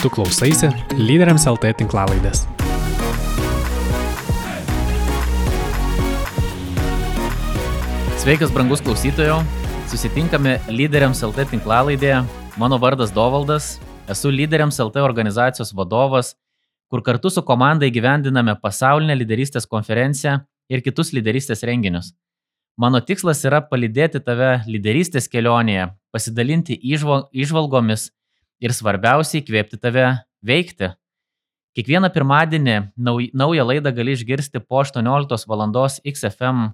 Tu klausaisi Lyderiams LT tinklalaidės. Sveikas, brangus klausytojų. Susitinkame Lyderiams LT tinklalaidėje. Mano vardas Dovaldas. Esu Lyderiams LT organizacijos vadovas, kur kartu su komanda įgyvendiname pasaulinę lyderystės konferenciją ir kitus lyderystės renginius. Mano tikslas yra palydėti tave lyderystės kelionėje, pasidalinti išvalgomis ir svarbiausiai įkvėpti tave veikti. Kiekvieną pirmadienį naują laidą gali išgirsti po 18 val. XFM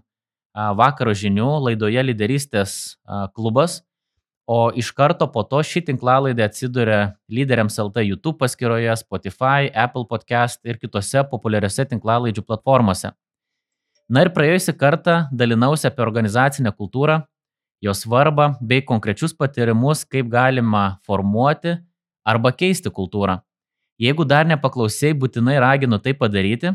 vakaro žinių laidoje lyderystės klubas, o iš karto po to ši tinklalaidė atsiduria lyderiams LT YouTube paskyroje, Spotify, Apple podcast ir kitose populiariose tinklalaidžių platformose. Na ir praėjusią kartą dalinausi apie organizacinę kultūrą, jos svarbą bei konkrečius patyrimus, kaip galima formuoti arba keisti kultūrą. Jeigu dar nepaklausėjai, būtinai raginu tai padaryti.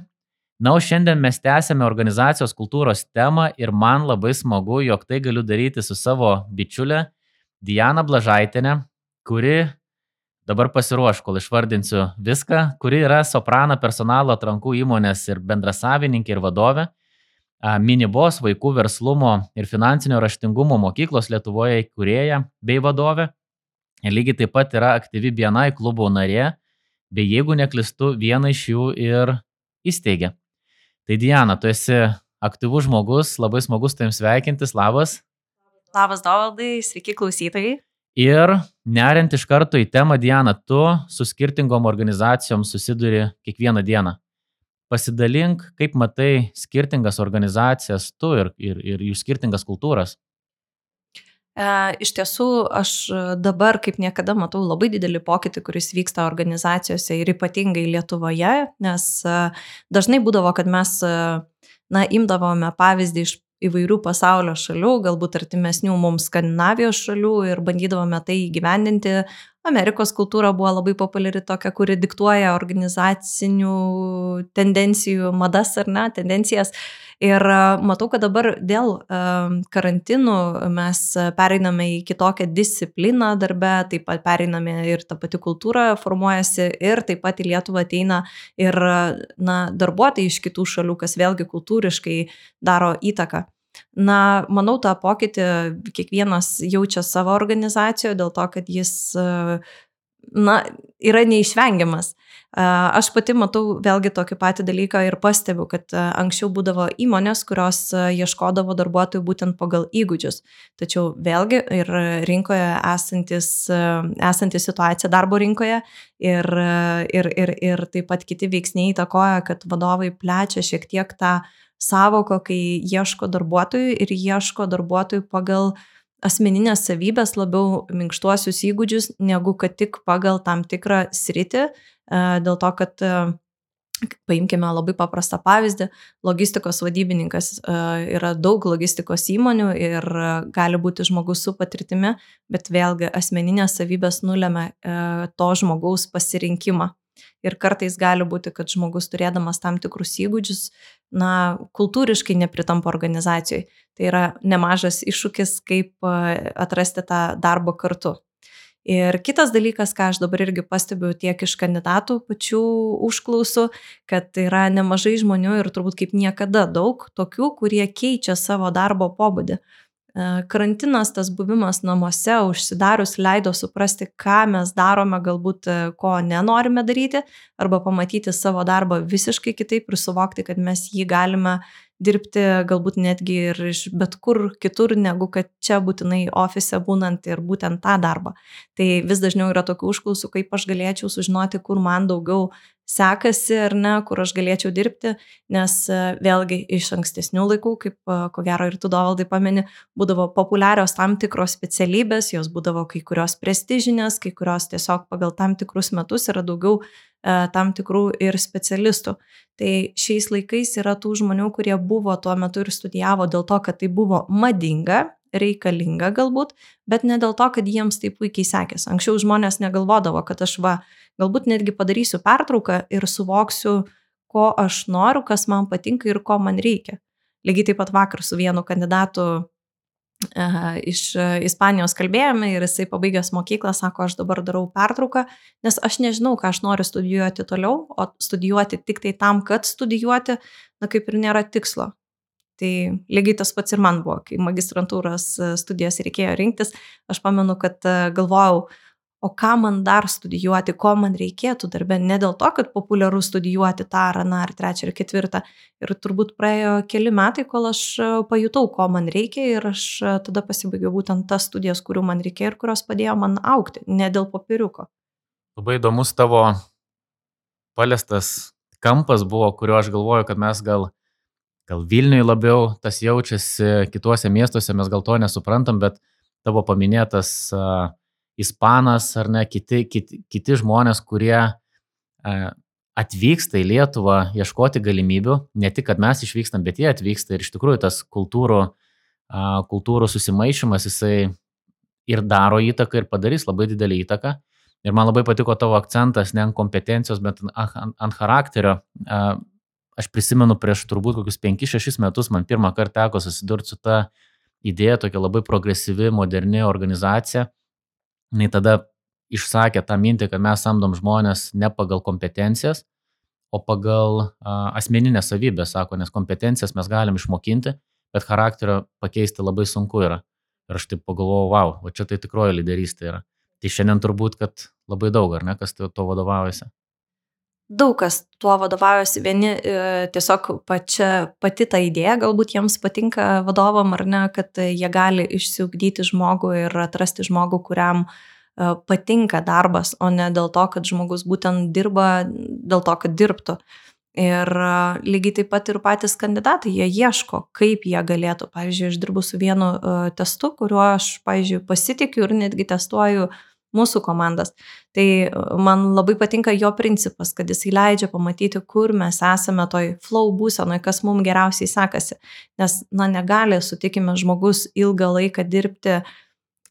Na, o šiandien mes tęsėme organizacijos kultūros temą ir man labai smagu, jog tai galiu daryti su savo bičiulė Diana Blažaitinė, kuri dabar pasiruoš, kol išvardinsiu viską, kuri yra Soprano personalo atrankų įmonės ir bendrasavininkė ir vadovė Minibos vaikų verslumo ir finansinio raštingumo mokyklos Lietuvoje įkūrėja bei vadovė. Lygiai taip pat yra aktyvi BNI klubo narė, bei jeigu neklistu, vieną iš jų ir įsteigė. Tai Diana, tu esi aktyvus žmogus, labai smagus tavim sveikintis, labas. Labas, Dovaldai, sveiki klausytojai. Ir neriant iš karto į temą, Diana, tu su skirtingom organizacijom susiduri kiekvieną dieną pasidalink, kaip matai skirtingas organizacijas tu ir, ir, ir jų skirtingas kultūras. E, iš tiesų, aš dabar kaip niekada matau labai didelį pokytį, kuris vyksta organizacijose ir ypatingai Lietuvoje, nes e, dažnai būdavo, kad mes, e, na, imdavome pavyzdį iš įvairių pasaulio šalių, galbūt artimesnių mums Skandinavijos šalių ir bandydavome tai įgyvendinti. Amerikos kultūra buvo labai populiari tokia, kuri diktuoja organizacinių tendencijų, madas ar ne, tendencijas. Ir e, matau, kad dabar dėl e, karantinų mes pereiname į kitokią discipliną darbę, taip pat pereiname ir ta pati kultūra formuojasi ir taip pat į Lietuvą ateina ir na, darbuotojai iš kitų šalių, kas vėlgi kultūriškai daro įtaką. Na, manau, tą pokytį kiekvienas jaučia savo organizacijoje dėl to, kad jis, na, yra neišvengiamas. Aš pati matau vėlgi tokį patį dalyką ir pastebiu, kad anksčiau būdavo įmonės, kurios ieškodavo darbuotojų būtent pagal įgūdžius. Tačiau vėlgi ir rinkoje esantis, esantis situacija darbo rinkoje ir, ir, ir, ir taip pat kiti veiksniai įtakoja, kad vadovai plečia šiek tiek tą savoką, kai ieško darbuotojų ir ieško darbuotojų pagal asmeninės savybės, labiau minkštuosius įgūdžius, negu kad tik pagal tam tikrą sritį, e, dėl to, kad e, Paimkime labai paprastą pavyzdį. Logistikos vadybininkas e, yra daug logistikos įmonių ir gali būti žmogus su patirtimi, bet vėlgi asmeninės savybės nulėmė to žmogaus pasirinkimą. Ir kartais gali būti, kad žmogus turėdamas tam tikrus įgūdžius, na, kultūriškai nepritampa organizacijai. Tai yra nemažas iššūkis, kaip atrasti tą darbą kartu. Ir kitas dalykas, ką aš dabar irgi pastebiu tiek iš kandidatų pačių užklausų, kad yra nemažai žmonių ir turbūt kaip niekada daug tokių, kurie keičia savo darbo pobūdį. E, karantinas, tas buvimas namuose, užsidarius, leido suprasti, ką mes darome, galbūt e, ko nenorime daryti, arba pamatyti savo darbą visiškai kitaip ir suvokti, kad mes jį galime dirbti galbūt netgi ir iš bet kur kitur, negu kad čia būtinai ofise būnant ir būtent tą darbą. Tai vis dažniau yra tokių užklausų, kaip aš galėčiau sužinoti, kur man daugiau sekasi ar ne, kur aš galėčiau dirbti, nes e, vėlgi iš ankstesnių laikų, kaip e, ko gero ir tu dovaldai pameni, būdavo populiarios tam tikros specialybės, jos būdavo kai kurios prestižinės, kai kurios tiesiog pagal tam tikrus metus yra daugiau tam tikrų ir specialistų. Tai šiais laikais yra tų žmonių, kurie buvo tuo metu ir studijavo dėl to, kad tai buvo madinga, reikalinga galbūt, bet ne dėl to, kad jiems taip puikiai sekėsi. Anksčiau žmonės negalvodavo, kad aš va, Galbūt netgi padarysiu pertrauką ir suvoksiu, ko aš noriu, kas man patinka ir ko man reikia. Lygiai taip pat vakar su vienu kandidatu iš Ispanijos kalbėjome ir jisai pabaigęs mokyklą sako, aš dabar darau pertrauką, nes aš nežinau, ką aš noriu studijuoti toliau, o studijuoti tik tai tam, kad studijuoti, na kaip ir nėra tikslo. Tai lygiai tas pats ir man buvo, kai magistrantūros studijas reikėjo rinktis, aš pamenu, kad galvojau, o ką man dar studijuoti, ko man reikėtų darbę, ne dėl to, kad populiaru studijuoti tą ar aną, ar trečią, ar ketvirtą. Ir turbūt praėjo keli metai, kol aš e, pajutau, ko man reikia ir aš e, tada pasibaigiau būtent tas studijas, kurių man reikėjo ir kurios padėjo man aukti, ne dėl popieriuko. Labai įdomus tavo paliestas kampas buvo, kuriuo aš galvoju, kad mes gal, gal Vilniui labiau tas jaučiasi, kituose miestuose mes gal to nesuprantam, bet tavo paminėtas uh, ispanas ar ne, kiti, kiti, kiti žmonės, kurie e, atvyksta į Lietuvą ieškoti galimybių, ne tik, kad mes išvykstam, bet jie atvyksta ir iš tikrųjų tas kultūrų, kultūrų susimaišymas, jisai ir daro įtaką ir padarys labai didelį įtaką. Ir man labai patiko tavo akcentas ne ant kompetencijos, bet ant, ant charakterio. Aš prisimenu prieš turbūt kokius 5-6 metus man pirmą kartą teko susidurti su ta idėja, tokia labai progresyvi, moderni organizacija jinai tada išsakė tą mintį, kad mes samdom žmonės ne pagal kompetencijas, o pagal a, asmeninę savybę, sako, nes kompetencijas mes galim išmokinti, bet charakterio pakeisti labai sunku yra. Ir aš taip pagalvojau, wow, o čia tai tikroji lyderystė yra. Tai šiandien turbūt, kad labai daug, ar ne, kas to vadovaujasi daug kas tuo vadovaujasi, vieni e, tiesiog pačia, pati ta idėja, galbūt jiems patinka vadovam ar ne, kad jie gali išsiugdyti žmogų ir atrasti žmogų, kuriam e, patinka darbas, o ne dėl to, kad žmogus būtent dirba dėl to, kad dirbtų. Ir e, lygiai taip pat ir patys kandidatai, jie ieško, kaip jie galėtų. Pavyzdžiui, aš dirbu su vienu testu, kuriuo aš, pavyzdžiui, pasitikiu ir netgi testuoju uh, mūsų komandas. Tai e, man labai patinka jo principas, kad jisai leidžia pamatyti, kur mes esame toj flow būsenoje, kas mums geriausiai sekasi. Nes, na, negali, sutikime, žmogus ilgą laiką dirbti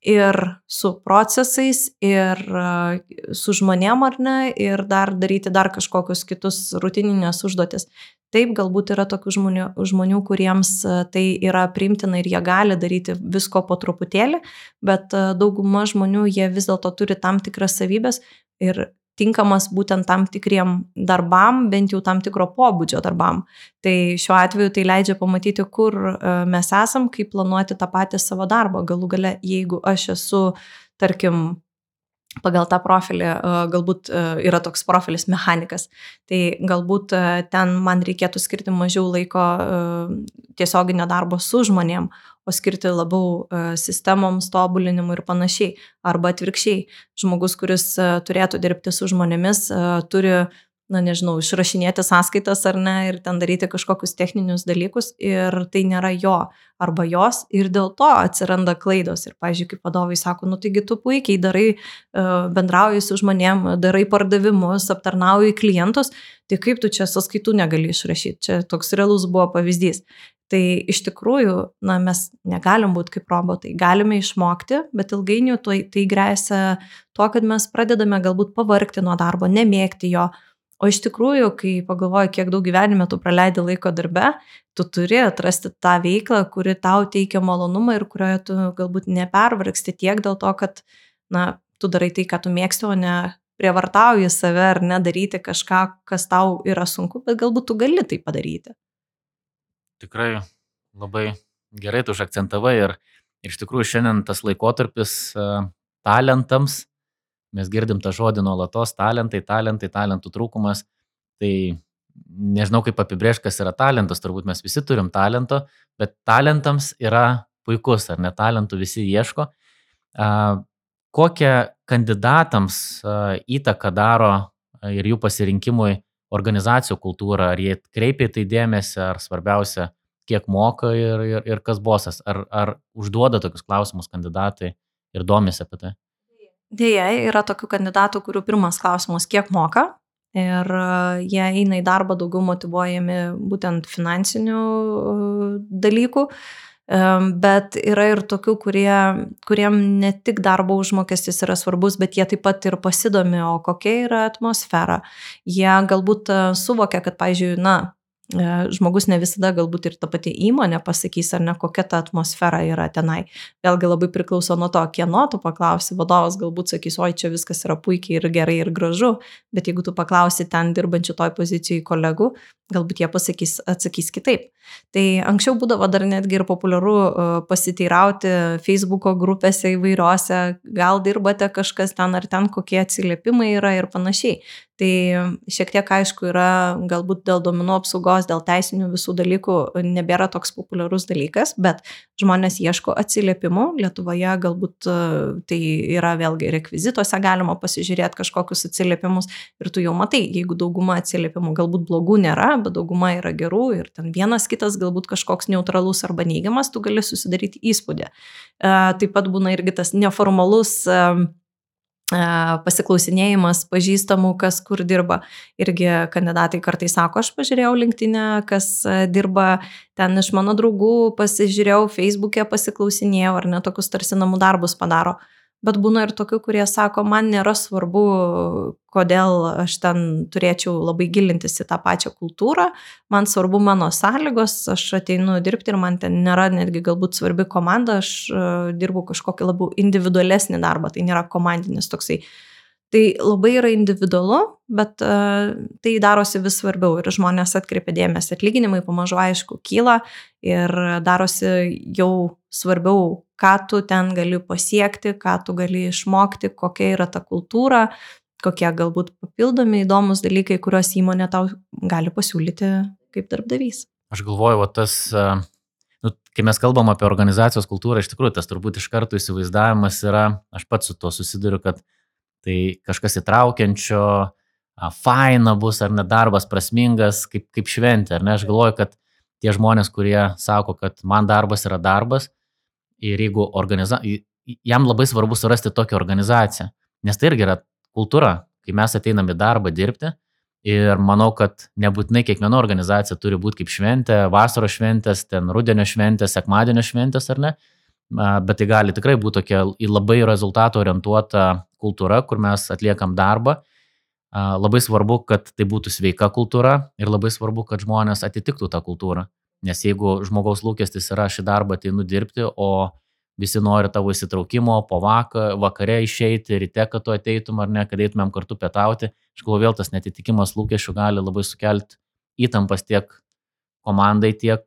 ir su procesais, ir e, su žmonėm ar ne, ir dar daryti dar kažkokius kitus rutininės užduotis. Taip, galbūt yra tokių žmonių, žmonių, kuriems e, tai yra primtina ir jie gali daryti visko po truputėlį, bet e, dauguma žmonių jie vis dėlto turi tam tikras savybės ir tinkamas būtent tam tikriem darbam, bent jau tam tikro pobūdžio darbam. Tai šiuo atveju tai leidžia pamatyti, kur e, mes esam, kaip planuoti tą patį savo darbą. Galų gale, jeigu aš esu, tarkim, pagal tą profilį galbūt yra toks profilis mechanikas. Tai galbūt ten man reikėtų skirti mažiau laiko tiesioginio darbo su žmonėm, o skirti labiau sistemoms, tobulinimui ir panašiai. Arba atvirkščiai, žmogus, kuris turėtų dirbti su žmonėmis, turi na nežinau, išrašinėti sąskaitas ar ne ir ten daryti kažkokius techninius dalykus ir tai nėra jo arba jos ir dėl to atsiranda klaidos. Ir, pažiūrėjau, kaip vadovai sako, nu taigi tu puikiai darai, e, bendrauji su žmonėm, darai pardavimus, aptarnauji klientus, tai kaip tu čia sąskaitų negali išrašyti. Čia toks realus buvo pavyzdys. Tai iš tikrųjų, na, mes negalim būti kaip robotai, galime išmokti, bet ilgainiui tai, tai grėsia tuo, kad mes pradedame galbūt pavarkti nuo darbo, nemėgti jo, O iš tikrųjų, kai pagalvoji, kiek daug gyvenime tu praleidi laiko darbe, tu turi atrasti tą veiklą, kuri tau teikia malonumą ir kurioje tu galbūt nepervargsti tiek dėl to, kad, na, tu darai tai, ką tu mėgsti, o ne prievartauji save ar nedaryti kažką, kas tau yra sunku, bet galbūt tu gali tai padaryti. Tikrai labai gerai tu užakcentavai ir, ir iš tikrųjų šiandien tas laikotarpis uh, talentams Mes girdim tą žodį nuolatos - talentai, talentai, talentų trūkumas. Tai nežinau, kaip apibrėžti, kas yra talentas, turbūt mes visi turim talento, bet talentams yra puikus, ar ne talentų visi ieško. Kokią kandidatams įtaką daro ir jų pasirinkimui organizacijų kultūra, ar jie kreipia tai dėmesį, ar svarbiausia, kiek moka ir, ir, ir kas bosas, ar, ar užduoda tokius klausimus kandidatai ir domisi apie tai. Deja, yra tokių kandidatų, kurių pirmas klausimas, kiek moka. Ir e, jie eina į darbą daugiau motivuojami būtent finansinių e, dalykų. E, bet yra ir tokių, kurie, kuriem ne tik darbo užmokestis yra svarbus, bet jie taip pat ir pasidomi, o kokia yra atmosfera. Jie galbūt suvokia, kad, pavyzdžiui, na, žmogus ne visada galbūt ir ta pati įmonė pasakys, ar ne kokia ta atmosfera yra tenai. Vėlgi labai priklauso nuo to, kieno tu paklausi. Vadovas galbūt sakys, oi, čia viskas yra puikiai ir gerai ir gražu, bet jeigu tu paklausi ten dirbančių toj pozicijai kolegų, galbūt jie pasakys, atsakys kitaip. Tai anksčiau būdavo dar netgi ir populiaru e, pasiteirauti Facebook'o grupėse įvairiose, gal dirbate kažkas ten ar ten, kokie atsiliepimai yra ir panašiai. Tai šiek tiek aišku yra galbūt dėl domenų apsaugos, dėl teisinių visų dalykų nebėra toks populiarus dalykas, bet žmonės ieško atsiliepimų. Lietuvoje galbūt e, tai yra vėlgi rekvizituose galima pasižiūrėti kažkokius atsiliepimus ir tu jau matai, jeigu dauguma atsiliepimų galbūt blogų nėra, bet dauguma yra gerų ir ten vienas kitas galbūt kažkoks neutralus arba neigiamas, tu gali susidaryti įspūdį. E, taip pat būna irgi tas neformalus e, pasiklausinėjimas pažįstamų, kas kur dirba. Irgi kandidatai kartais sako, aš pažiūrėjau linktinę, kas dirba ten iš mano draugų, pasižiūrėjau Facebook'e, pasiklausinėjau, ar ne tokius tarsi namų darbus padaro. Bet būna ir tokių, kurie sako, man nėra svarbu, kodėl aš ten turėčiau labai gilintis į tą pačią kultūrą, man svarbu mano sąlygos, aš ateinu dirbti ir man ten nėra netgi galbūt svarbi komanda, aš uh, dirbu kažkokį labiau individualesnį darbą, tai nėra komandinis toksai. Tai labai yra individualu, bet uh, tai darosi vis svarbiau ir žmonės atkreipia dėmesį, atlyginimai pamažu aišku kyla ir darosi jau svarbiau ką tu ten gali pasiekti, ką tu gali išmokti, kokia yra ta kultūra, kokie galbūt papildomi įdomus dalykai, kuriuos įmonė tau gali pasiūlyti kaip darbdavys. Aš galvoju, o tas, nu, kai mes kalbam apie organizacijos kultūrą, iš tikrųjų tas turbūt iš karto įsivaizdavimas yra, aš pats su tuo susiduriu, kad tai kažkas įtraukiančio, faina bus ar net darbas prasmingas, kaip, kaip šventė, ar ne? Aš galvoju, kad tie žmonės, kurie sako, kad man darbas yra darbas, Ir jeigu organiza... jam labai svarbu surasti tokią organizaciją, nes tai irgi yra kultūra, kai mes ateinam į darbą dirbti. Ir manau, kad nebūtinai kiekviena organizacija turi būti kaip šventė, vasaros šventės, ten rudenio šventės, sekmadienio šventės ar ne, bet tai gali tikrai būti tokia į labai rezultatų orientuota kultūra, kur mes atliekam darbą. Labai svarbu, kad tai būtų sveika kultūra ir labai svarbu, kad žmonės atitiktų tą kultūrą. Nes jeigu žmogaus lūkestis yra šį darbą ateinu dirbti, o visi nori tavo įsitraukimo, po vakar, vakare išeiti, ryte, kad tu ateitum ar ne, kad eitumėm kartu pietauti, aš galvoju, vėl tas netitikimas lūkesčių gali labai sukelti įtampas tiek komandai, tiek,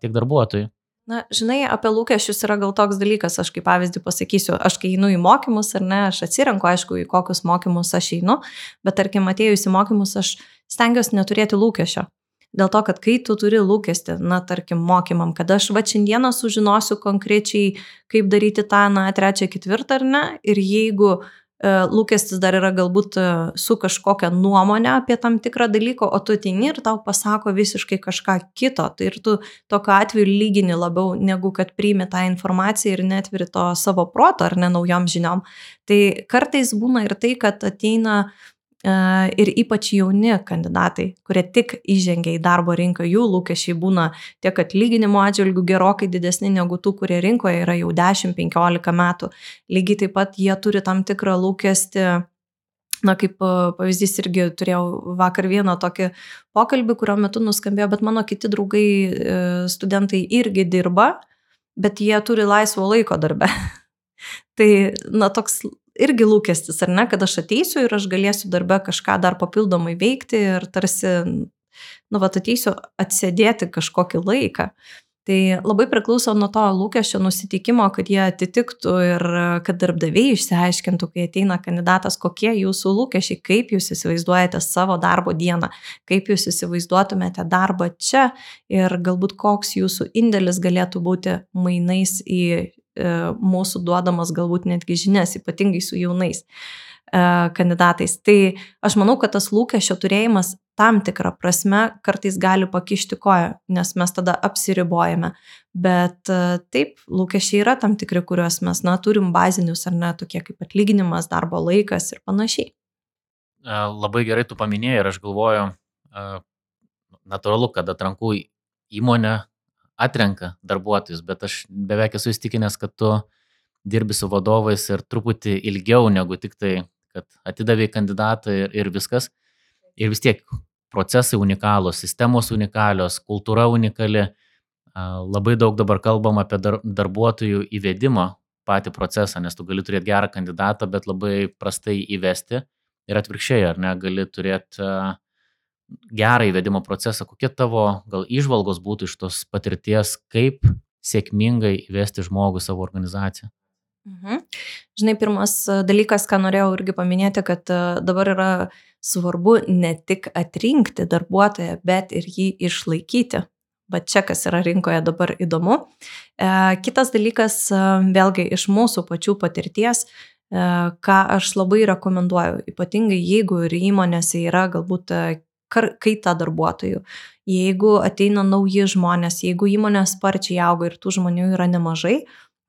tiek darbuotojui. Na, žinai, apie lūkesčius yra gal toks dalykas, aš kaip pavyzdį pasakysiu, aš kai einu į mokymus ar ne, aš atsirenku, aišku, į kokius mokymus aš einu, bet tarkim atėjus į mokymus aš stengiuosi neturėti lūkesčio. Dėl to, kad kai tu turi lūkesti, na, tarkim, mokymam, kad aš va šiandieną sužinosiu konkrečiai, kaip daryti tą, na, trečią, ketvirtą ar ne, ir jeigu e, lūkestis dar yra galbūt e, su kažkokia nuomonė apie tam tikrą dalyką, o tu ateini ir tau pasako visiškai kažką kito, tai ir tu tokiu atveju lygini labiau, negu kad priimi tą informaciją ir netviri to savo proto ar ne naujom žiniom. Tai kartais būna ir tai, kad ateina ir ypač jauni kandidatai, kurie tik įžengia į darbo rinką, jų lūkesčiai būna tiek atlyginimo atžvilgių gerokai didesni negu tų, kurie rinkoje yra jau 10-15 metų. Lygiai taip pat jie turi tam tikrą lūkestį Na, kaip pavyzdys irgi turėjau vakar vieną tokį pokalbį, kurio metu nuskambėjo, bet mano kiti draugai, e, studentai irgi dirba, bet jie turi laisvo laiko darbe. tai, na, toks irgi lūkestis, ar ne, kad aš ateisiu ir aš galėsiu darbę kažką dar papildomai veikti ir tarsi, nu, va, ateisiu atsėdėti kažkokį laiką. Tai labai priklauso nuo to lūkesčio nusiteikimo, kad jie atitiktų ir kad darbdaviai išsiaiškintų, kai ateina kandidatas, kokie jūsų lūkesčiai, kaip jūs įsivaizduojate savo darbo dieną, kaip jūs įsivaizduotumėte darbą čia ir galbūt koks jūsų indėlis galėtų būti mainais į mūsų duodamas galbūt netgi žinias, ypatingai su jaunais e, kandidatais. Tai aš manau, kad tas lūkesčio turėjimas tam tikrą prasme kartais gali pakišti koją, nes mes tada apsiribojame. Bet e, taip, lūkesčiai yra tam tikri, kuriuos mes, na, turim bazinius ar ne, tokie kaip atlyginimas, darbo laikas ir panašiai. Labai gerai tu paminėjai ir aš galvoju, natūralu, kad atrankų įmonė atrenka darbuotojus, bet aš beveik esu įstikinęs, kad tu dirbi su vadovais ir truputį ilgiau negu tik tai, kad atidavai kandidatą ir, ir viskas. Ir vis tiek procesai unikalūs, sistemos unikalios, kultūra unikali. Labai daug dabar kalbam apie dar, darbuotojų įvedimo patį procesą, nes tu gali turėti gerą kandidatą, bet labai prastai įvesti. Ir atvirkščiai, ar ne, gali turėti gerą įvedimo procesą. Kokie tavo gal išvalgos būtų iš tos patirties, kaip sėkmingai įvesti žmogų savo organizaciją? Mhm. Žinai, pirmas dalykas, ką norėjau irgi paminėti, kad dabar yra svarbu ne tik atrinkti darbuotoją, bet ir jį išlaikyti. Bet čia kas yra rinkoje dabar įdomu. E, kitas dalykas, e, vėlgi iš mūsų pačių patirties, e, ką aš labai rekomenduoju, ypatingai jeigu ir įmonėse yra galbūt kaita darbuotojų, jeigu ateina nauji žmonės, jeigu įmonė sparčiai auga ir tų žmonių yra nemažai,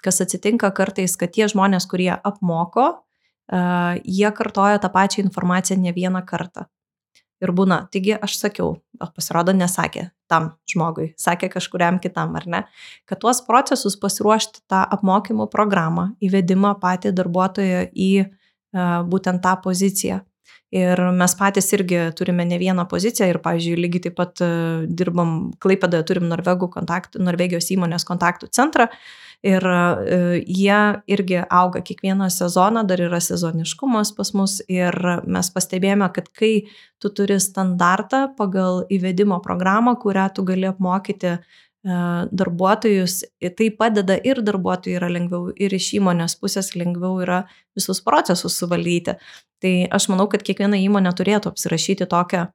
kas atsitinka kartais, kad tie žmonės, kurie apmoko, jie kartoja tą pačią informaciją ne vieną kartą ir būna. Taigi aš sakiau, o pasirodo nesakė tam žmogui, sakė kažkuriam kitam, ar ne, kad tuos procesus pasiruošti tą apmokymų programą, įvedimą patį darbuotoją į būtent tą poziciją. Ir mes patys irgi turime ne vieną poziciją ir, pavyzdžiui, lygiai taip pat uh, dirbam, Klaipėdoje turim kontaktų, Norvegijos įmonės kontaktų centrą, ir e, jie irgi auga kiekvieną sezoną, dar yra sezoniškumas pas mus ir mes pastebėjome, kad kai tu turi standartą pagal įvedimo programą, kurią tu gali apmokyti e, darbuotojus, tai padeda ir darbuotojai yra lengviau, ir iš įmonės pusės lengviau yra visus procesus suvaldyti. Tai aš manau, kad kiekviena įmonė turėtų apsirašyti tokią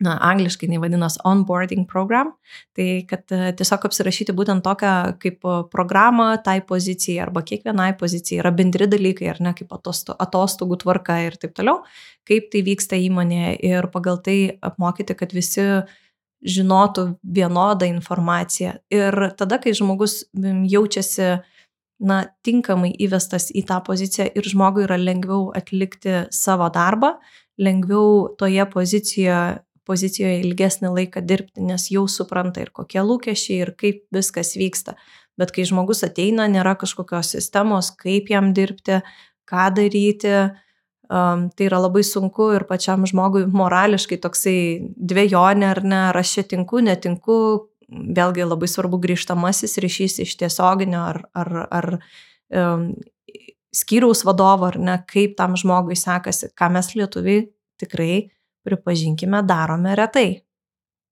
na, angliškai jinai vadinasi onboarding program, tai kad e, tiesiog apsirašyti būtent tokią kaip programą tai pozicijai arba kiekvienai pozicijai. Yra bendri dalykai, ar ne, kaip atostogų tvarka ir taip toliau, kaip tai vyksta įmonėje ir pagal tai apmokyti, kad visi žinotų vienodą informaciją. Ir tada, kai žmogus jaučiasi na, tinkamai įvestas į tą poziciją ir žmogui yra lengviau atlikti savo darbą, lengviau toje pozicijoje pozicijoje ilgesnį laiką dirbti, nes jau supranta ir kokie lūkesčiai ir kaip viskas vyksta. Bet kai žmogus ateina, nėra kažkokios sistemos, kaip jam dirbti, ką daryti, um, tai yra labai sunku ir pačiam žmogui morališkai toksai dviejonė ar ne, ar aš čia tinku, netinku, vėlgi labai svarbu grįžtamasis ryšys iš tiesioginio ar, ar, ar um, skyriaus vadovo, ar ne, kaip tam žmogui sekasi, ką mes lietuviai tikrai pripažinkime, darome retai.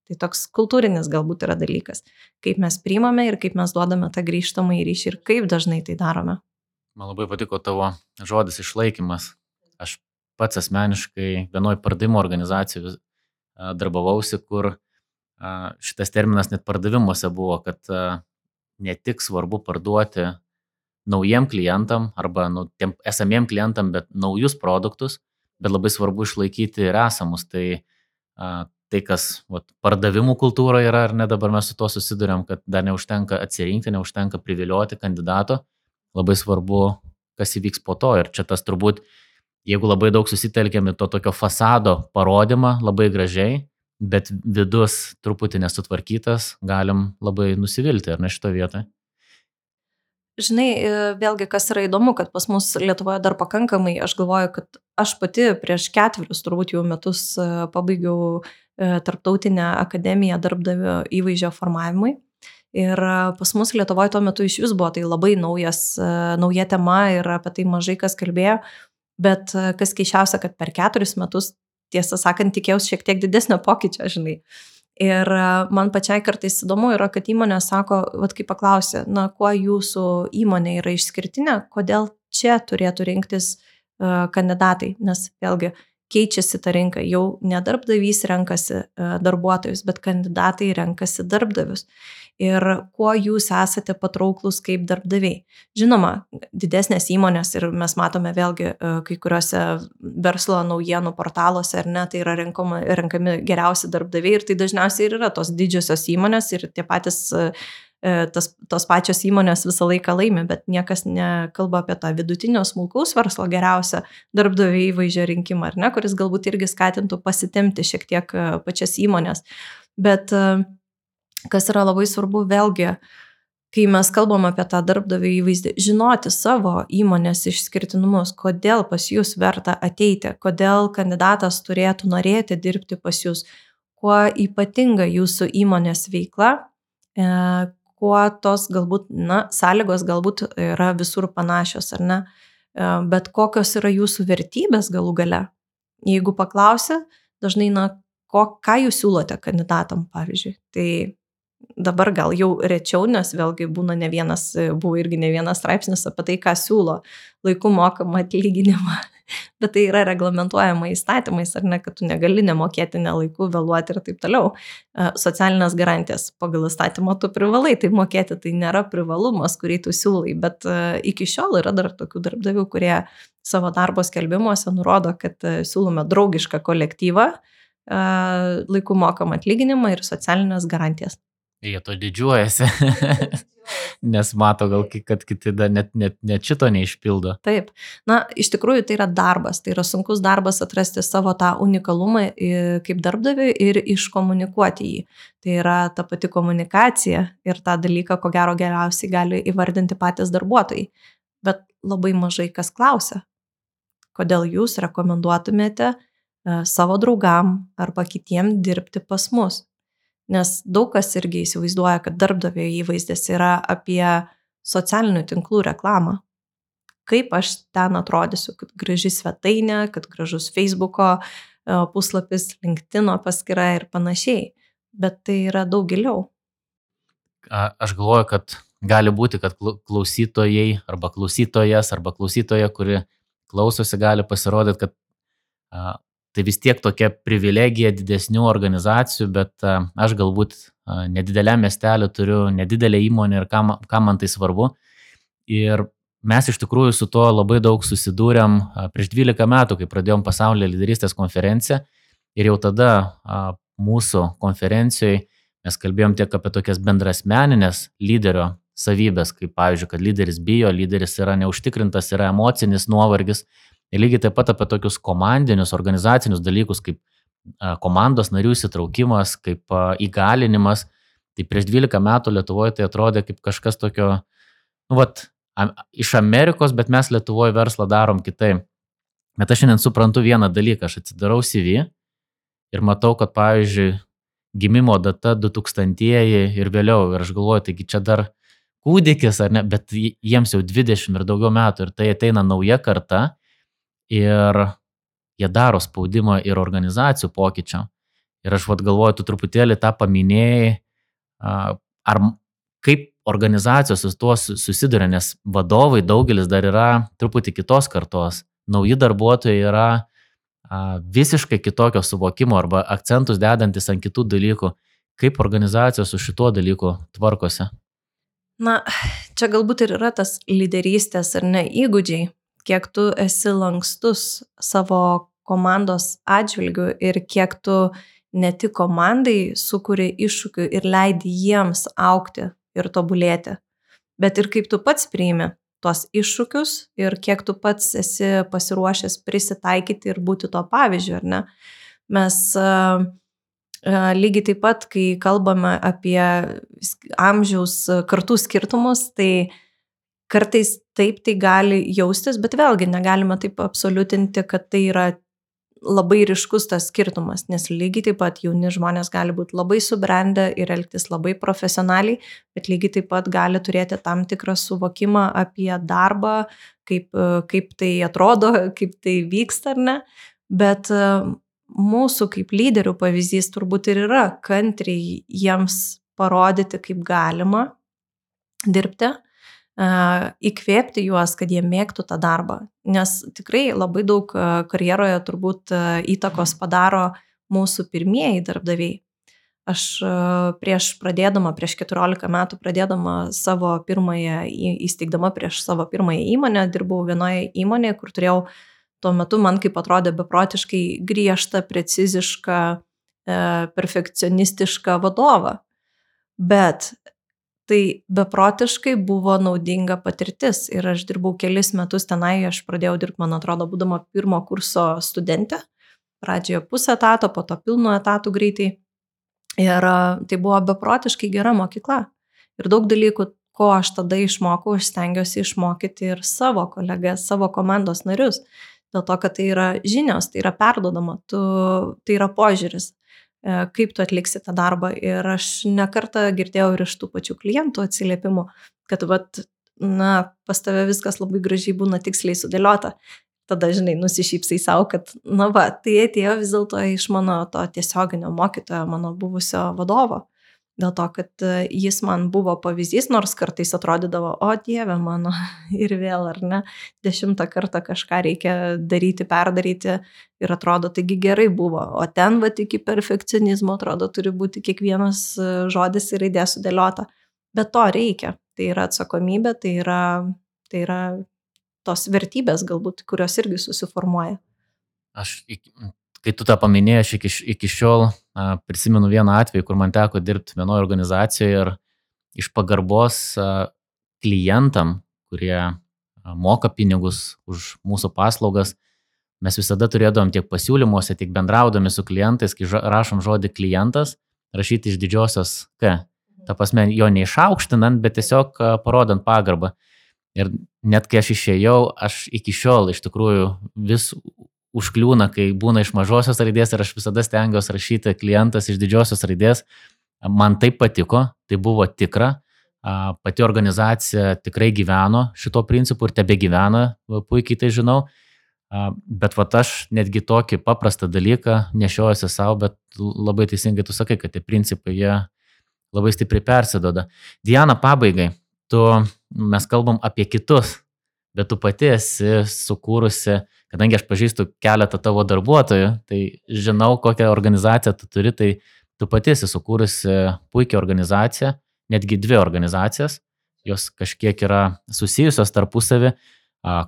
Tai toks kultūrinis galbūt yra dalykas, kaip mes priimame ir kaip mes duodame tą grįžtamą į ryšį ir kaip dažnai tai darome. Man labai patiko tavo žodis išlaikymas. Aš pats asmeniškai vienoje pardavimo organizacijoje darbavausi, kur šitas terminas net pardavimuose buvo, kad ne tik svarbu parduoti naujiem klientam arba nu, tiem esamiem klientam, bet naujus produktus, bet labai svarbu išlaikyti ir esamus. Tai tai, kas vat, pardavimų kultūra yra, ar ne dabar mes su to susidurėm, kad dar neužtenka atsirinkti, neužtenka privilioti kandidato, labai svarbu, kas įvyks po to. Ir čia tas turbūt, jeigu labai daug susitelkėme to tokio fasado parodymą, labai gražiai, bet vidus truputį nesutvarkytas, galim labai nusivilti, ar ne šito vietoje? Žinai, e, vėlgi, kas yra įdomu, kad pas mus Lietuvoje dar pakankamai, aš galvoju, kad aš pati prieš ketverius turbūt jau metus e, pabaigiau e, tarptautinę akademiją darbdavio įvaizdžio formavimui. Ir pas mus Lietuvoje tuo metu iš vis buvo tai labai naujas, nauja tema ir apie tai mažai kas kalbėjo. Bet kas keišiausia, kad per keturis metus, tiesą sakant, tikėjausi šiek tiek didesnio pokyčio, žinai. Ir e, man pačiai kartais įdomu yra, kad įmonė sako, vad kaip paklausė, na, kuo jūsų įmonė yra išskirtinė, kodėl čia turėtų rinktis uh, kandidatai, nes vėlgi keičiasi ta rinka, jau ne darbdavys renkasi darbuotojus, bet kandidatai renkasi darbdavius ir kuo jūs esate patrauklus kaip darbdaviai. Žinoma, didesnės įmonės ir mes matome vėlgi e, kai kuriuose verslo naujienų portaluose, ar ne, tai yra renkama, renkami geriausi darbdaviai ir tai dažniausiai ir yra tos didžiosios įmonės ir tie patys e, e, tas, tos pačios įmonės visą laiką laimi, bet niekas nekalba apie tą vidutinio smulkaus verslo geriausią darbdavio įvaizdžio rinkimą, ar ne, kuris galbūt irgi skatintų pasitemti šiek tiek pačias įmonės. Bet uh, kas yra labai svarbu vėlgi, kai mes kalbam apie tą darbdavį įvaizdį, žinoti savo įmonės išskirtinumus, kodėl pas jūs verta ateiti, kodėl kandidatas turėtų norėti dirbti pas jūs, kuo ypatinga jūsų įmonės veikla, e, kuo tos galbūt, na, sąlygos galbūt yra visur panašios, ar ne, e, bet kokios yra jūsų vertybės galų gale. Jeigu paklausia, dažnai, na, ko, ką jūs siūlote kandidatam, pavyzdžiui. Tai dabar gal jau rečiau, nes vėlgi būna ne vienas, buvo irgi ne vienas straipsnis apie tai, ką siūlo laiku mokamą atlyginimą. Bet tai yra reglamentuojama įstatymais, ar ne, kad tu negali nemokėti nelaiku, vėluoti ir taip toliau. E, socialinės garantijas pagal įstatymą tu privalai tai mokėti, tai nėra privalumas, kurį tu siūlai, bet e, iki šiol yra dar tokių darbdavių, kurie savo darbo skelbimuose nurodo, kad e, siūlome draugišką kolektyvą, laiku mokamą atlyginimą ir socialinės garantijas. Jie to didžiuojasi. Nes mato gal, kad kiti dar net, net, net šito neišpildo. Taip. Na, iš tikrųjų tai yra darbas. Tai yra sunkus darbas atrasti savo tą unikalumą kaip darbdaviui ir iškomunikuoti jį. Tai yra ta pati komunikacija ir tą dalyką, ko gero geriausiai gali įvardinti patys darbuotojai. Bet labai mažai kas klausia, kodėl jūs rekomenduotumėte e, savo draugam arba kitiem dirbti pas mus. Nes daug kas irgi įsivaizduoja, kad darbdavio įvaizdis yra apie socialinių tinklų reklamą. Kaip aš ten atrodysiu, kad graži svetainė, kad gražus Facebook'o e, puslapis, LinkedIn paskyra ir panašiai. Bet tai yra daug giliau. Aš galvoju, kad gali būti, kad klausytojai arba klausytojas arba klausytoja, kuri klausosi, gali pasirodyti, kad tai vis tiek tokia privilegija didesnių organizacijų, bet aš galbūt nedideliam miestelį turiu nedidelę įmonę ir kam, kam man tai svarbu. Ir mes iš tikrųjų su tuo labai daug susidūrėm prieš 12 metų, kai pradėjom pasaulio lyderystės konferenciją. Ir jau tada mūsų konferencijoje mes kalbėjom tiek apie tokias bendrasmeninės lyderio savybės, kaip pavyzdžiui, kad lyderis bijo, lyderis yra neužtikrintas, yra emocinis nuovargis Ir lygiai taip pat apie tokius komandinius, organizacinius dalykus, kaip komandos narių įsitraukimas, kaip įgalinimas. Tai prieš 12 metų Lietuvoje tai atrodė kaip kažkas tokio, nu, vat, iš Amerikos, bet mes Lietuvoje verslą darom kitaip. Bet aš šiandien suprantu vieną dalyką, aš atsidarau CV ir matau, kad, pavyzdžiui, gimimo data 2000-ieji ir vėliau, ir aš galvoju, taigi čia dar kūdikis ar ne, bet jiems jau 20 ir daugiau metų ir tai ateina nauja karta ir jie daro spaudimą ir organizacijų pokyčiam. Ir aš vad galvoju, tu truputėlį tą paminėjai, ar kaip organizacijos su tuo susiduria, nes vadovai daugelis dar yra truputį kitos kartos, nauji darbuotojai yra visiškai kitokio suvokimo arba akcentus dedantis ant kitų dalykų. Kaip organizacijos su šituo dalyku tvarkosi? Na, čia galbūt ir yra tas lyderystės ar ne įgūdžiai, kiek tu esi lankstus savo komandos atžvilgiu ir kiek tu ne tik komandai sukuri iššūkių ir leidi jiems aukti ir tobulėti, bet ir kaip tu pats priimi tuos iššūkius ir kiek tu pats esi pasiruošęs prisitaikyti ir būti to pavyzdžiu, ar ne? Mes uh, lygiai taip pat, kai kalbame apie amžiaus kartų skirtumus, tai uh, Kartais taip tai gali jaustis, bet vėlgi negalime taip absoliutinti, kad tai yra labai ryškus tas skirtumas, nes lygiai taip pat jauni žmonės gali būti labai subrendę ir elgtis labai profesionaliai, bet lygiai taip pat gali turėti tam tikrą suvokimą apie darbą, kaip, kaip tai atrodo, kaip tai vyksta ar ne. Bet mūsų kaip lyderių pavyzdys turbūt ir yra kantriai jiems parodyti, kaip galima dirbti įkvėpti juos, kad jie mėgtų tą darbą. Nes tikrai labai daug karjeroje turbūt įtakos padaro mūsų pirmieji darbdaviai. Aš prieš pradėdama, prieš 14 metų pradėdama savo pirmąją, įsteigdama prieš savo pirmąją įmonę, dirbau vienoje įmonėje, kur turėjau tuo metu man kaip atrodė beprotiškai griežtą, precizišką, perfekcionistišką vadovą. Bet tai beprotiškai buvo naudinga patirtis ir aš dirbau kelis metus tenai, aš pradėjau dirbti, man atrodo, būdama pirmo kurso studentė, pradžioje pusę etato, po to pilnu etatų greitai. Ir tai buvo beprotiškai gera mokykla. Ir daug dalykų, ko aš tada išmokau, aš stengiuosi išmokyti ir savo kolegas, savo komandos narius. Dėl to, kad tai yra žinios, tai yra perdodama, tu, tai yra požiūris. Kaip tu atliksi tą darbą. Ir aš nekartą girdėjau ir iš tų pačių klientų atsiliepimų, kad, vat, na, pas tave viskas labai gražiai būna tiksliai sudėliota tada, žinai, nusišypsai savo, kad, na va, tai atėjo vis dėlto iš mano to tiesioginio mokytojo, mano buvusio vadovo. Dėl to, kad e, jis man buvo pavyzdys, nors kartais atrodydavo, o Dieve mano, ir vėl, ar ne, dešimtą kartą kažką reikia daryti, perdaryti ir atrodo, taigi gerai buvo, o ten, va, iki perfekcionizmo, atrodo, turi būti kiekvienas e, žodis ir raidė sudėliota. Bet to reikia. Tai yra atsakomybė, tai yra, tai yra tos vertybės galbūt, kurios irgi susiformuoja. Aš, kai tu tą paminėjai, aš iki, iki šiol prisimenu vieną atvejį, kur man teko dirbti vienoje organizacijoje ir iš pagarbos klientam, kurie moka pinigus už mūsų paslaugas, mes visada turėdavom tiek pasiūlymuose, tiek bendraudami su klientais, kai rašom žodį klientas, rašyti iš didžiosios K. Ta prasme, jo neišaukštinant, bet tiesiog parodant pagarbą. Ir net kai aš išėjau, aš iki šiol iš tikrųjų vis užkliūna, kai būna iš mažosios raidės ir aš visada stengiuosi rašyti klientas iš didžiosios raidės. Man tai patiko, tai buvo tikra. Pati organizacija tikrai gyveno šito principu ir tebe gyvena, puikiai tai žinau. Bet va aš netgi tokį paprastą dalyką nešiojuosi savo, bet labai teisingai tu sakai, kad tie principai jie labai stipriai persidoda. Diana, pabaigai, tu, mes kalbam apie kitus, bet tu pati esi sukūrusi, kadangi aš pažįstu keletą tavo darbuotojų, tai žinau, kokią organizaciją tu turi, tai tu pati esi sukūrusi puikią organizaciją, netgi dvi organizacijas, jos kažkiek yra susijusios tarpusavį.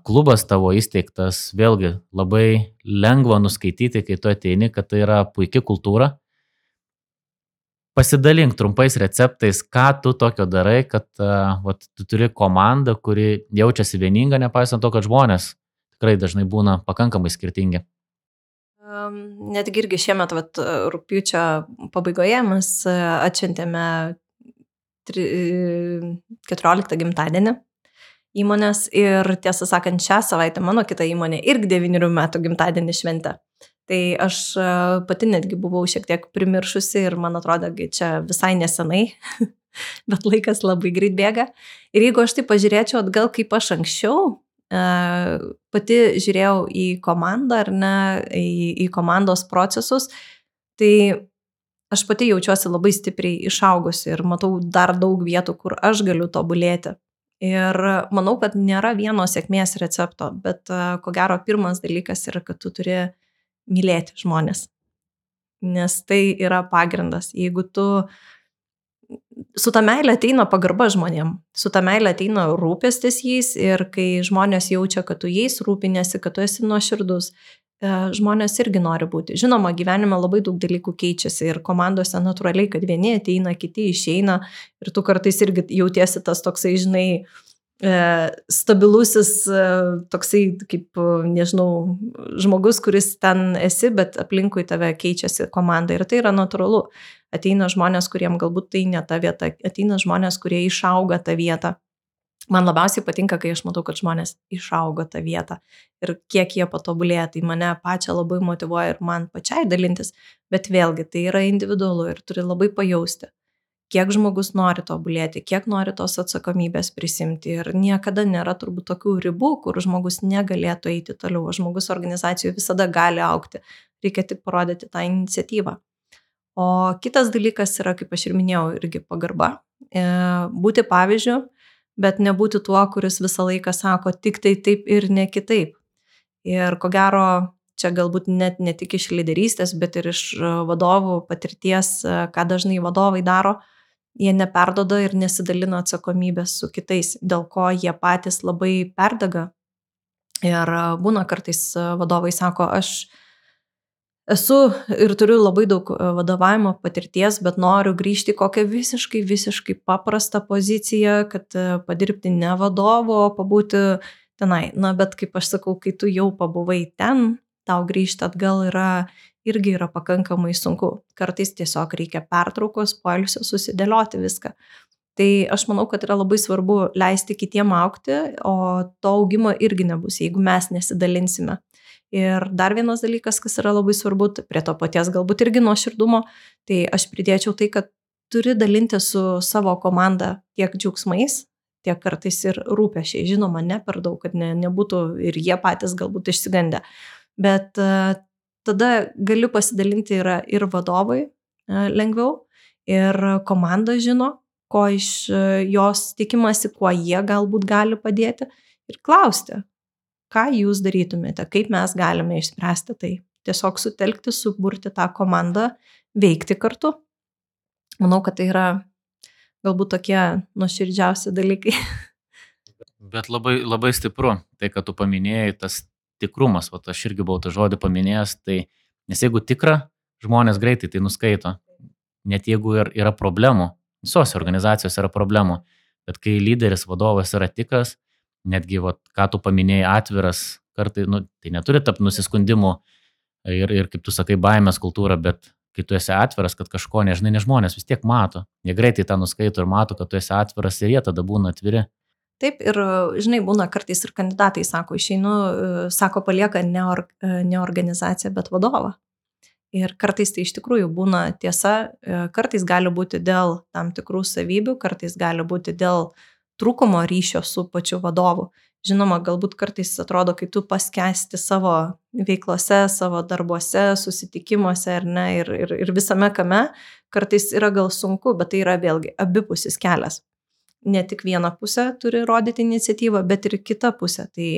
Klubas tavo įsteigtas, vėlgi labai lengva nuskaityti, kai tu ateini, kad tai yra puikia kultūra, pasidalink trumpais receptais, ką tu tokio darai, kad uh, vat, tu turi komandą, kuri jaučiasi vieninga, nepaisant to, kad žmonės tikrai dažnai būna pakankamai skirtingi. Netgi irgi šiemet, vat, rūpiučio pabaigoje mes atšventėme 14 gimtadienį įmonės ir tiesą sakant, šią savaitę mano kita įmonė irgi 9 metų gimtadienį šventė. Tai aš e, pati netgi buvau šiek tiek primiršusi ir man atrodo, čia visai nesenai, bet laikas labai greit bėga. Ir jeigu aš tai pažiūrėčiau atgal, kaip aš anksčiau, e, pati žiūrėjau į komandą ar ne, į, į komandos procesus, tai aš pati jaučiuosi labai stipriai išaugusi ir matau dar daug vietų, kur aš galiu tobulėti. Ir manau, kad nėra vieno sėkmės recepto, bet ko gero pirmas dalykas yra, kad tu turi mylėti žmonės. Nes tai yra pagrindas. Jeigu tu su ta meilė ateina pagarba žmonėm, su ta meilė ateina rūpestis jais ir kai žmonės jaučia, kad tu jais rūpinėsi, kad tu esi nuoširdus, e, žmonės irgi nori būti. Žinoma, gyvenime labai daug dalykų keičiasi ir komandose natūraliai, kad vieni ateina, kiti išeina ir tu kartais irgi jautiesi tas toksai, žinai, uh, stabilusis e, toksai, kaip, nežinau, žmogus, kuris ten esi, bet aplinkui tave keičiasi komanda. Ir tai yra natūralu. Ateina žmonės, kuriem galbūt tai ne ta vieta, ateina žmonės, kurie išauga tą vietą. Man labiausiai patinka, kai aš matau, kad žmonės išaugo tą vietą ir kiek jie patobulėja, tai mane pačią labai motivuoja ir man pačiai dalintis, bet vėlgi tai yra individualu ir turi labai pajausti kiek žmogus nori tobulėti, kiek nori tos atsakomybės prisimti. Ir niekada nėra turbūt tokių ribų, kur žmogus negalėtų eiti toliau. O žmogus organizacijų visada gali aukti. Reikia tik parodyti tą iniciatyvą. O kitas dalykas yra, kaip aš ir minėjau, irgi pagarba. E, būti pavyzdžiu, bet nebūti tuo, kuris visą laiką sako tik tai taip ir ne kitaip. Ir ko gero, čia galbūt net ne tik iš lyderystės, bet ir iš vadovų patirties, ką dažnai vadovai daro, jie neperdoda ir nesidalina atsakomybės su kitais, dėl ko jie patys labai perdega. Ir būna kartais vadovai sako, aš esu ir turiu labai daug vadovavimo patirties, bet noriu grįžti kokią visiškai, visiškai paprastą poziciją, kad padirbti ne vadovo, pabūti tenai. Na, bet kaip aš sakau, kai tu jau pabuvai ten, tau grįžti atgal yra irgi yra pakankamai sunku. Kartais tiesiog reikia pertraukos, poilsio susidėlioti viską. Tai aš manau, kad yra labai svarbu leisti kitiem aukti, o to augimo irgi nebus, jeigu mes nesidalinsime. Ir dar vienas dalykas, kas yra labai svarbu, tai prie to paties galbūt irgi nuoširdumo, tai aš pridėčiau tai, kad turi dalinti su savo komanda tiek džiaugsmais, tiek kartais ir rūpešiai. Žinoma, ne per daug, kad ne, nebūtų ir jie patys galbūt išsigandę. Bet uh, tada gali pasidalinti yra ir vadovai uh, lengviau, ir komanda žino, ko iš uh, jos tikimasi, kuo jie galbūt gali padėti ir klausti, ką jūs darytumėte, kaip mes galime išspręsti tai. Tiesiog sutelkti, suburti tą komandą, veikti kartu. Manau, kad tai yra galbūt tokie nuoširdžiausi dalykai. Bet labai, labai stipru, tai, kad tu paminėjai, tas tikrumas, o aš irgi buvau tą žodį paminėjęs, tai nes jeigu tikra, žmonės greitai tai nuskaito, net jeigu ir yra problemų, visos organizacijos yra problemų, bet kai lyderis, vadovas yra tikras, netgi, va, ką tu paminėjai, atviras, kartai, nu, tai neturi tapti nusiskundimu ir, ir, kaip tu sakai, baimės kultūra, bet kai tu esi atviras, kad kažko nežinai, nes žmonės vis tiek mato. Jie greitai tą nuskaito ir mato, kad tu esi atviras ir jie tada būna atviri. Taip, ir žinai, būna kartais ir kandidatai sako, išeinu, sako, palieka ne, or, ne organizaciją, bet vadovą. Ir kartais tai iš tikrųjų būna tiesa, kartais gali būti dėl tam tikrų savybių, kartais gali būti dėl trūkumo ryšio su pačiu vadovu. Žinoma, galbūt kartais atrodo, kai tu paskesti savo veiklose, savo darbuose, susitikimuose ir, ne, ir, ir, ir visame kame, kartais yra gal sunku, bet tai yra vėlgi abipusis kelias. Ne tik viena pusė turi rodyti iniciatyvą, bet ir kita pusė. Tai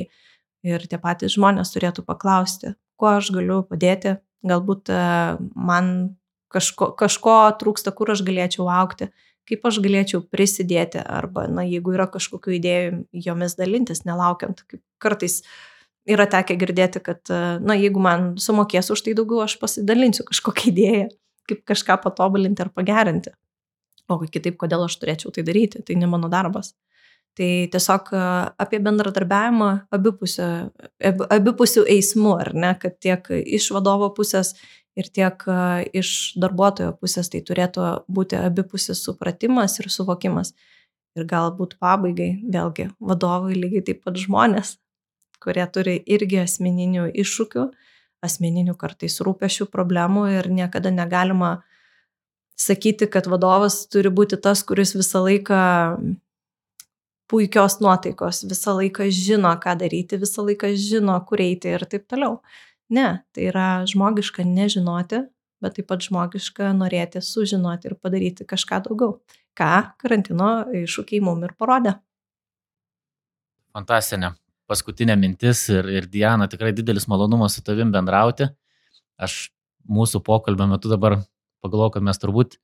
ir tie patys žmonės turėtų paklausti, kuo aš galiu padėti, galbūt e, man kažko, kažko trūksta, kur aš galėčiau aukti kaip aš galėčiau prisidėti arba, na, jeigu yra kažkokių idėjų, jomis dalintis, nelaukiant. Kartais yra tekę girdėti, kad, na, jeigu man sumokės už tai daugiau, aš pasidalinsiu kažkokią idėją, kaip kažką patobulinti ar pagerinti. O kitaip, kodėl aš turėčiau tai daryti, tai ne mano darbas. Tai tiesiog apie bendradarbiavimą abipusių, abipusių eismų, ar ne, kad tiek iš vadovo pusės, ir tiek iš darbuotojo pusės tai turėtų būti abipusis supratimas ir suvokimas. Ir galbūt pabaigai, vėlgi, vadovai lygiai taip pat žmonės, kurie turi irgi asmeninių iššūkių, asmeninių kartais rūpešių problemų ir niekada negalima sakyti, kad vadovas turi būti tas, kuris visą laiką puikios nuotaikos, visą laiką žino, ką daryti, visą laiką žino, kur eiti ir taip toliau. Ne, tai yra žmogiška nežinoti, bet taip pat žmogiška norėti sužinoti ir padaryti kažką daugiau. Ką karantino iššūkiai mum ir parodė. Fantastinė. Paskutinė mintis ir, ir Diana, tikrai didelis malonumas su tavim bendrauti. Aš mūsų pokalbio metu dabar pagalvoju, kad mes turbūt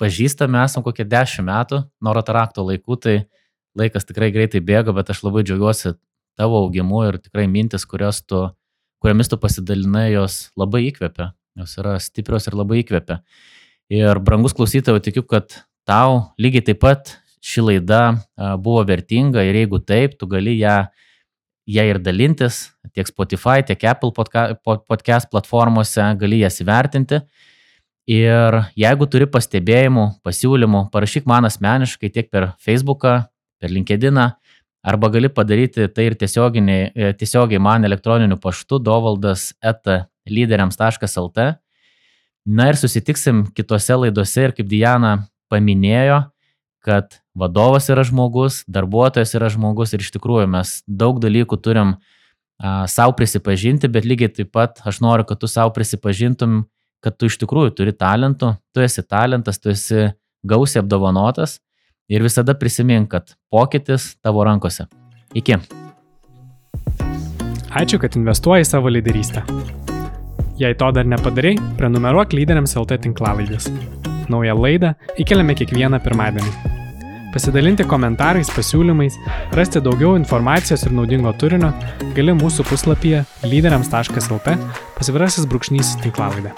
pažįstame, esam kokie dešimt metų nuo ratarakto laikų, tai laikas tikrai greitai bėga, bet aš labai džiaugiuosi tavo augimu ir tikrai mintis, tu kuriamis tu pasidalinai, jos labai įkvepia, jos yra stiprios ir labai įkvepia. Ir brangus klausytojai, tikiu, kad tau lygiai taip pat ši laida buvo vertinga ir jeigu taip, tu gali ją, ją ir dalintis tiek Spotify, tiek Apple podcast platformose, gali jas įvertinti. Ir jeigu turi pastebėjimų, pasiūlymų, parašyk man asmeniškai tiek per Facebooką, per LinkedIną, Arba gali padaryti tai ir tiesiogiai, e, tiesiogiai man elektroniniu paštu dovaldas etalyderiams.lt. Na ir susitiksim kitose laidose ir kaip Diana paminėjo, kad vadovas yra žmogus, darbuotojas yra žmogus ir iš tikrųjų mes daug dalykų turim uh, savo prisipažinti, bet lygiai taip pat aš noriu, kad tu savo prisipažintum, kad tu iš tikrųjų turi talentų, tu esi talentas, tu esi gausiai apdovanotas ir visada prisimink, kad pokytis tavo rankose. Iki. Ačiū, kad investuoji savo lyderystę. Jei to dar nepadarai, prenumeruok lyderiams LT tinklalaidės. Naują laidą įkeliame kiekvieną pirmadienį. Pasidalinti komentarais, pasiūlymais, rasti daugiau informacijos ir naudingo turinio gali mūsų puslapyje lyderiams.lt pasvirasis brūkšnys tinklalaidę.